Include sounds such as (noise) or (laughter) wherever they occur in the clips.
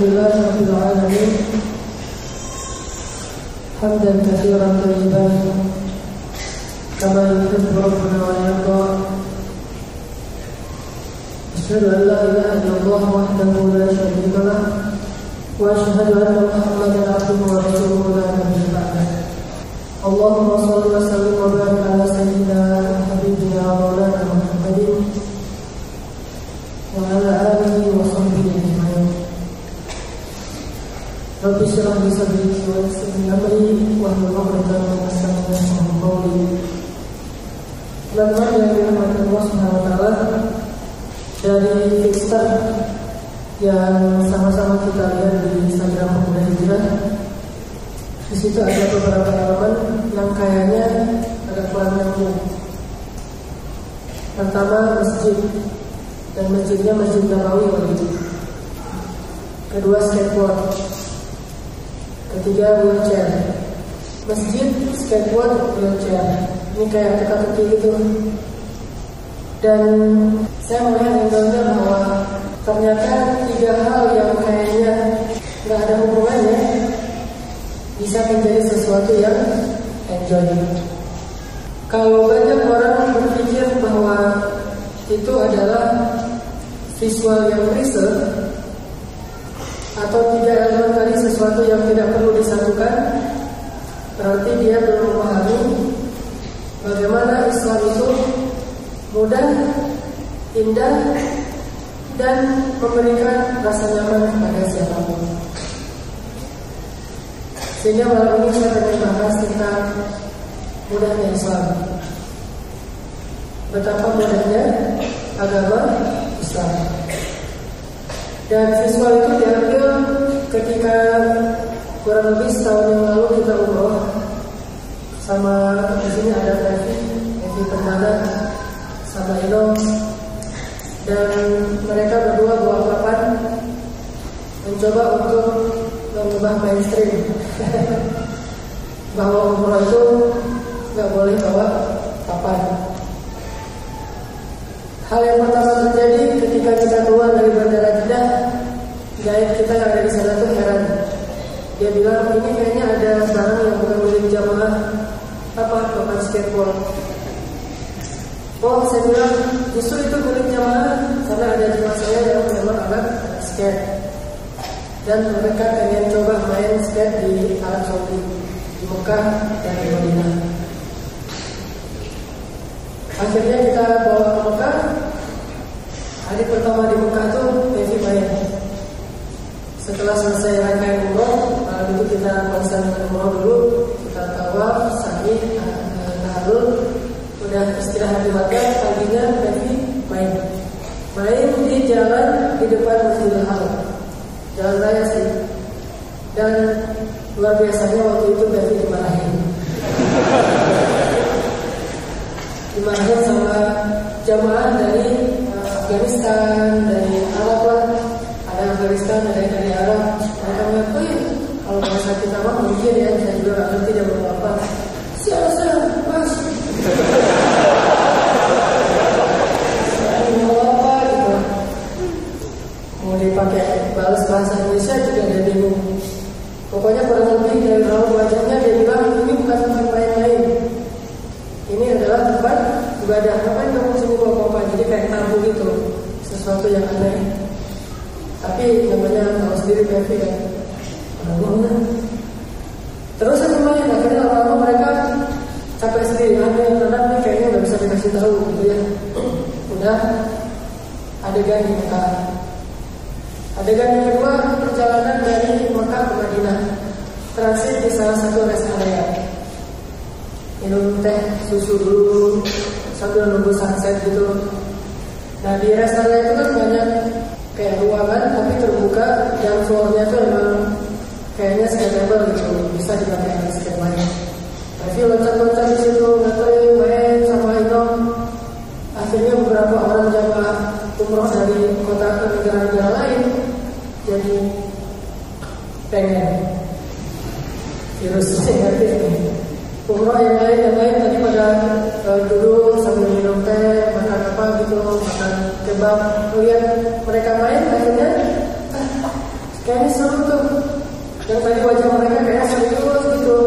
لله رب العالمين. حمدا كثيرا طيبا كما يحب ربنا ويرضى. أشهد أن لا إله إلا الله وحده لا شريك له وأشهد أن محمدا عبده ورسوله لا نبي بعده. اللهم صل وسلم وبارك على سيدنا رب اشرح لي صدري ويسر لي أمري واحلل عقدة من لساني يفقهوا قولي Teman-teman yang dirahmati Allah Subhanahu wa taala dari Kickstar yang sama-sama kita lihat di Instagram Pemuda Hijrah di situ ada beberapa elemen yang kayaknya ada kurang nyambung. Pertama masjid dan masjidnya masjid Nabawi waktu itu. Kedua skateboard. Ketiga wheelchair. Masjid, skateboard, wheelchair. Ini kayak teka-teki gitu. Dan saya melihat angle bahwa ternyata tiga hal yang kayaknya nggak ada hubungannya bisa menjadi sesuatu yang enjoy. Kalau banyak orang berpikir bahwa itu adalah visual yang riset atau tiga elemen sesuatu yang tidak perlu disatukan, berarti dia belum memahami bagaimana Islam itu mudah, indah, dan memberikan rasa nyaman kepada siapa pun. Sehingga malam ini saya akan bahas tentang mudahnya Islam. Betapa mudahnya agama Islam. Dan visual itu diambil ketika kurang lebih setahun yang lalu kita umroh sama di sini ada Evi, Evi Permana, sama Ino, dan mereka berdua bawa papan mencoba untuk mengubah mainstream (laughs) bahwa umroh itu nggak boleh bawa papan. Hal yang pertama terjadi ketika kita keluar dari bandara Jeddah, guide kita yang ada di sana tuh heran. Dia bilang ini kayaknya ada barang yang bukan milik jamaah apa papan skateboard. Oh, saya bilang justru itu milik jamaah karena ada jemaah saya yang memang anak skate dan mereka pengen coba main skate di Arab Saudi di Mekah dan di Madinah. Akhirnya kita bawa ke Mekah. Hari pertama di Mekah tuh Devi main. Setelah selesai rangkaian umroh, kita melaksanakan umroh dulu, kita tawaf, sa'i, nahlul, udah istirahat di hotel, paginya Devi main. Main di jalan di depan Masjidil Haram, jalan raya sih. Dan luar biasanya waktu itu Devi dimarahin. (laughs) dimarahin sama jamaah dari Afghanistan, dari Arab lah. Ada Afghanistan, ada dari Arab. Mereka mengakui bahasa kita mah mungkin ya, saya juga nggak ngerti dia apa. Siapa siapa, mas? mau apa gitu? Mau dipakai balas bahasa Indonesia juga dia bingung. Pokoknya kurang lebih dari raut wajahnya dia bilang ini bukan tempat main-main. Ini adalah tempat ibadah. Ngapain kamu sini bawa apa? Jadi kayak tabu gitu, sesuatu yang aneh. Tapi namanya tahu sendiri Pevi ya. Mana? Terus aku main, akhirnya lama-lama mereka capek sendiri. Ada yang anak nih kayaknya nggak bisa gitu ya. Udah adegan di Mekah. Adegan yang kedua perjalanan dari Mekah ke Madinah. Transit di salah satu rest area. Minum teh susu dulu sambil nunggu sunset gitu. Nah di rest area itu kan banyak kayak ruangan tapi terbuka dan floornya tuh emang kayaknya skatable gitu bisa dipakai di skate main. Tapi loncat-loncat di situ main pengen virus negatif ini. Umroh yang lain yang lain tadi pada uh, duduk sambil minum teh, makan apa gitu, makan kebab. Kemudian mereka main akhirnya ah, kayaknya seru tuh yang tadi wajah mereka kayak serius gitu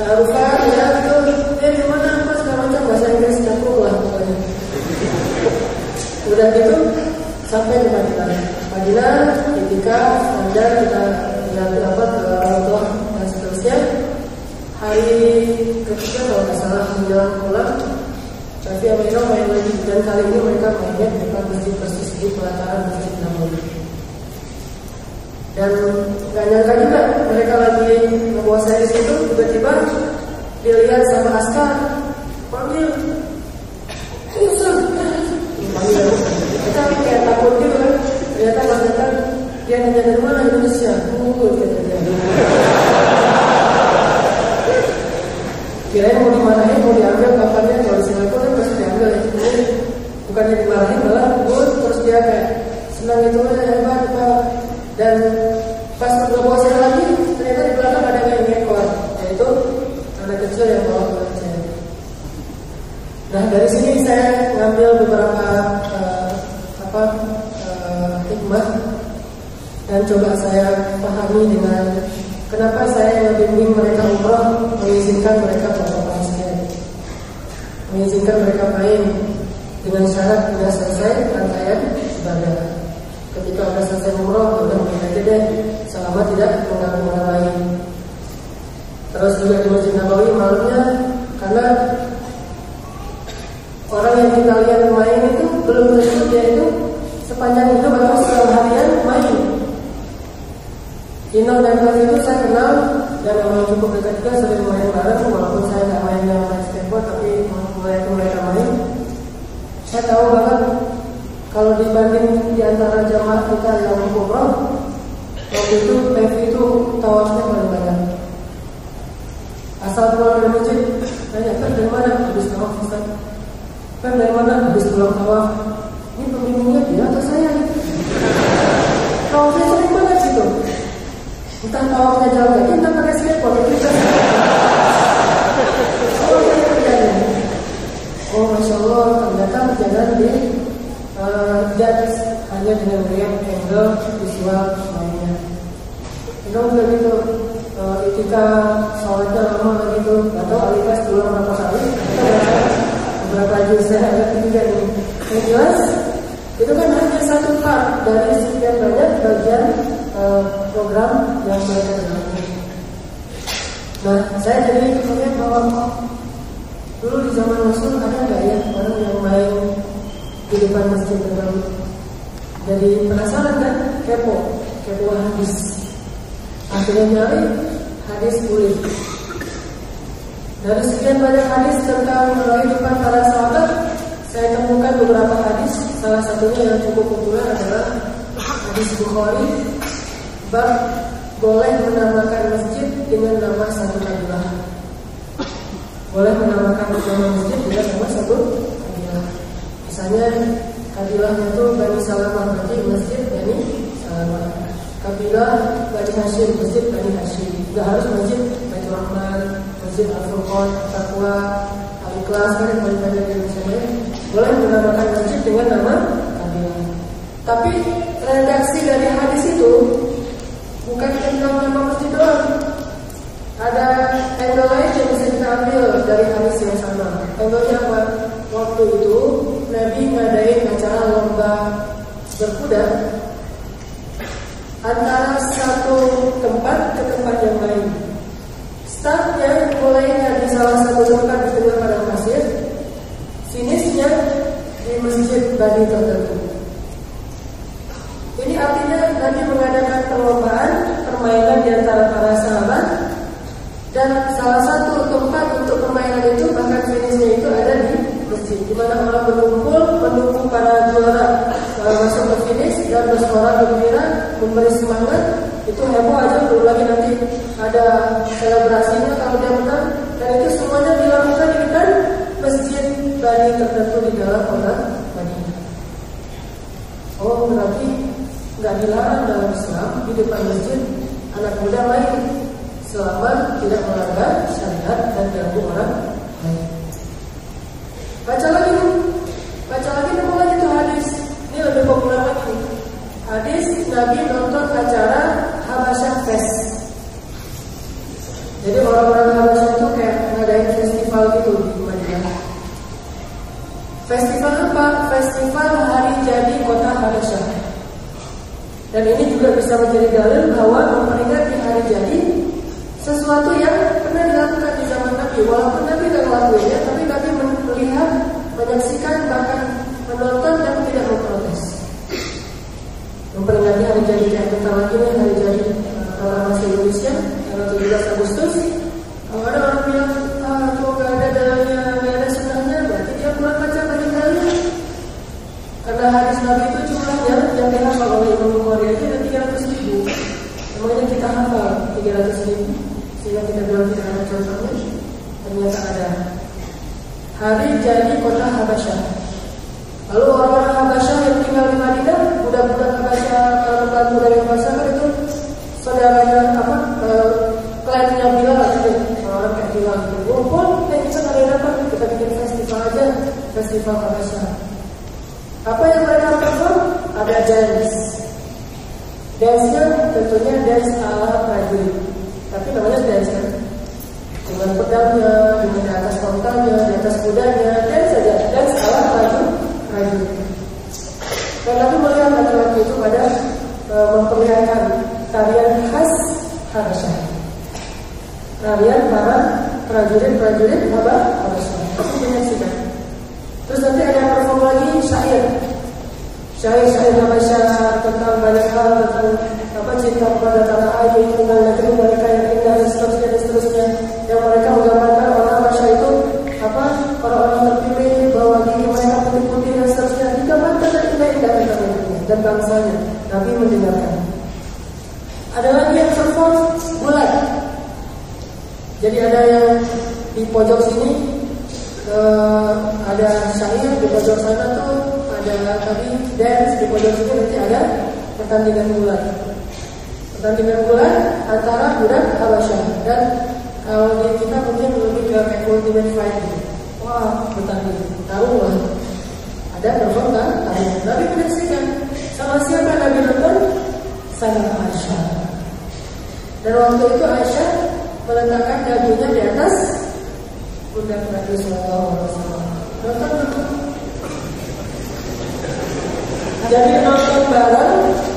Taruhan ya itu, di mana apa segala macam bahasa Inggris campur lah pokoknya. Gitu sampai ketika kita ke dan seterusnya. Hari ketiga kalau nggak salah pulang tapi main lagi dan kali mereka mainnya di depan masjid persis di pelataran masjid. Dan gak nyangka juga mereka lagi menguasai situ tiba-tiba dilihat sama askar panggil. Yusuf panggil kita kayak takut gitu kan. Ternyata pas datang dia nanya dari mana Indonesia? Tunggu kata dia. Kirain mau dimarahin mau diambil kapannya kalau di Singapura kan pasti diambil ya. Bukannya dimarahin malah good terus dia kayak senang itu aja hebat dan coba saya pahami dengan Kenapa saya membimbing mereka umroh mengizinkan mereka berapa saya mengizinkan mereka main dengan syarat tidak selesai rangkaian ibadah. Ketika sudah selesai umroh, sudah main aja deh, selama tidak mengganggu orang lain. Terus juga di Masjid Nabawi malamnya karena orang yang kita lihat main itu belum tentu dia itu sepanjang hidup atau seharian main. Kino dan Kali itu saya kenal dan memang cukup dekat juga sering main bareng walaupun saya nggak main yang main skateboard tapi mulai itu mereka main. Saya tahu banget kalau dibanding di antara jamaah kita yang umroh waktu itu PV itu tawafnya paling banyak. Asal pulang dari masjid, tanya kan dari mana habis tawaf Ustaz? Kan dari mana habis pulang tawaf? Ini pembimbingnya dia atau saya? Kalau saya sering banget situ. Entah tawafnya jalan kaki, entah pakai skateboard itu. Oh, masya Allah, ternyata perjalanan di uh, dan hanya dengan melihat angle visual lainnya. Kita udah gitu, uh, ketika sholatnya lama gitu, atau alikas dulu berapa kali, beberapa juz saya ada ketiga ini. Yang jelas, itu kan hanya satu part dari sekian banyak bagian uh, program yang mereka jalankan. Nah, saya jadi melihat bahwa dulu di zaman Rasul ada nggak ya di depan masjid Nabawi? Jadi penasaran kan? Kepo, kepo hadis. Akhirnya nyari hadis kulit. Dari sekian banyak hadis tentang kehidupan para sahabat, saya temukan beberapa hadis. Salah satunya yang cukup populer adalah hadis Bukhari bab boleh menamakan masjid dengan nama satu kabilah. Boleh menamakan nama masjid dengan. Misalnya kabilahnya itu Bani Salamah berarti masjid Bani Salamah. Kabilah Bani Hashim masjid Bani Hashim. Tidak harus masjid Baitul Rahman, masjid Al Furqan, Taqwa, Al Ikhlas kan yang banyak di misalnya. Boleh menamakan masjid dengan nama kabilah. Tapi redaksi dari hadis itu bukan tentang nama masjid doang. Ada angle lain yang bisa kita ambil dari hadis yang sama. Contohnya apa? Waktu itu Nabi ngadain acara lomba berkuda antara satu tempat ke tempat yang lain. Startnya mulainya di salah satu tempat di tengah padang pasir, finisnya di masjid Bani tertentu. Nggak dilarang dalam Islam di depan masjid anak muda main selama tidak melanggar syariat dan ganggu orang lain. Baca lagi, baca lagi nemu lagi tuh hadis. Ini lebih populer lagi. Hadis Nabi nonton acara Habasyah Fest. Jadi orang-orang Habasyah itu kayak ngadain festival gitu di Madinah. Festival apa? Festival hari jadi kota Habasyah. Dan ini juga bisa menjadi dalil bahwa memperingati hari jadi sesuatu yang pernah dilakukan di zaman Nabi. Walaupun Nabi tidak melakukannya, tapi Nabi melihat, menyaksikan, bahkan menonton dan tidak memprotes. Memperingati hari jadi yang bentar lagi nih hari jadi orang masih Indonesia tanggal 17 Agustus. Kalau ada orang bilang ah, kok gak ada dalamnya, gak ada sunahnya, berarti dia kurang baca bagi kalian. Karena hadis Nabi yang dihafal oleh Imam Bukhari aja ada 300 ribu. Semuanya kita hafal 300 ribu. Sehingga kita bilang tidak ada contohnya. Ternyata ada. Hari jadi kota Habasyah. Lalu orang-orang Habasyah yang tinggal di Madinah budak-budak Habasyah kalau muda yang Habasyah kan itu saudaranya apa kliennya Bilal gitu. Orang gitu ngumpul eh kita ada apa kita bikin festival aja festival Habasyah apa yang mereka perform ada dance tentunya dance ala prajurit tapi namanya dance kan dengan pedangnya, dengan di atas tongkangnya, di atas kudanya, dan saja dance ala prajurit prajurit. Dan Nabi melihat laki-laki itu pada e, memperlihatkan tarian khas Habasyah. Tarian para prajurit-prajurit Habasyah. Itu menyaksikan. Terus nanti ada perform lagi syair. Syair-syair Habasyah tentang banyak hal tentang cinta kepada tanah air, tentang negeri mereka yang indah dan seterusnya dan seterusnya. Yang mereka menggambarkan orang Habasyah itu apa orang-orang terpilih bahwa diri mereka putih-putih dan seterusnya digambarkan dan indah-indah tentang dan bangsanya. Nabi mendengarkan. Ada lagi yang perform bulat. Jadi ada yang di pojok sini uh, ada syair di pojok sana tuh ada tadi dance di pojok sini nanti ada pertandingan bulan pertandingan bulan antara budak Habasyah dan kalau di kita mungkin lebih ke ultimate gitu. wah bertanding tahu lah ada telepon kan? Tahu Nabi menyaksikan sama siapa Nabi nonton? Sama Aisyah. Dan waktu itu Aisyah meletakkan dagunya di atas pundak Nabi Sallallahu Alaihi Wasallam. Nonton. Jadi nonton bareng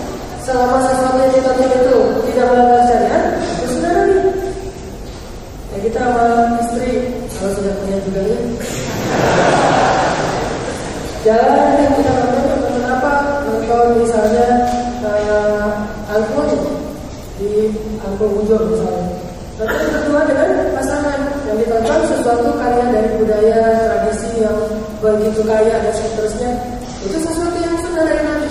selama sesuatu yang ditonton itu tidak melanggar syariat, itu sudah nabi. Ya kita sama istri kalau sudah punya juga ya. Jalan yang kita nonton nonton apa? Nonton misalnya uh, angklung di angklung ujung misalnya. Lalu yang kedua dengan pasangan yang ditonton sesuatu karya dari budaya tradisi yang begitu kaya dan seterusnya itu sesuatu yang sudah dari Nabi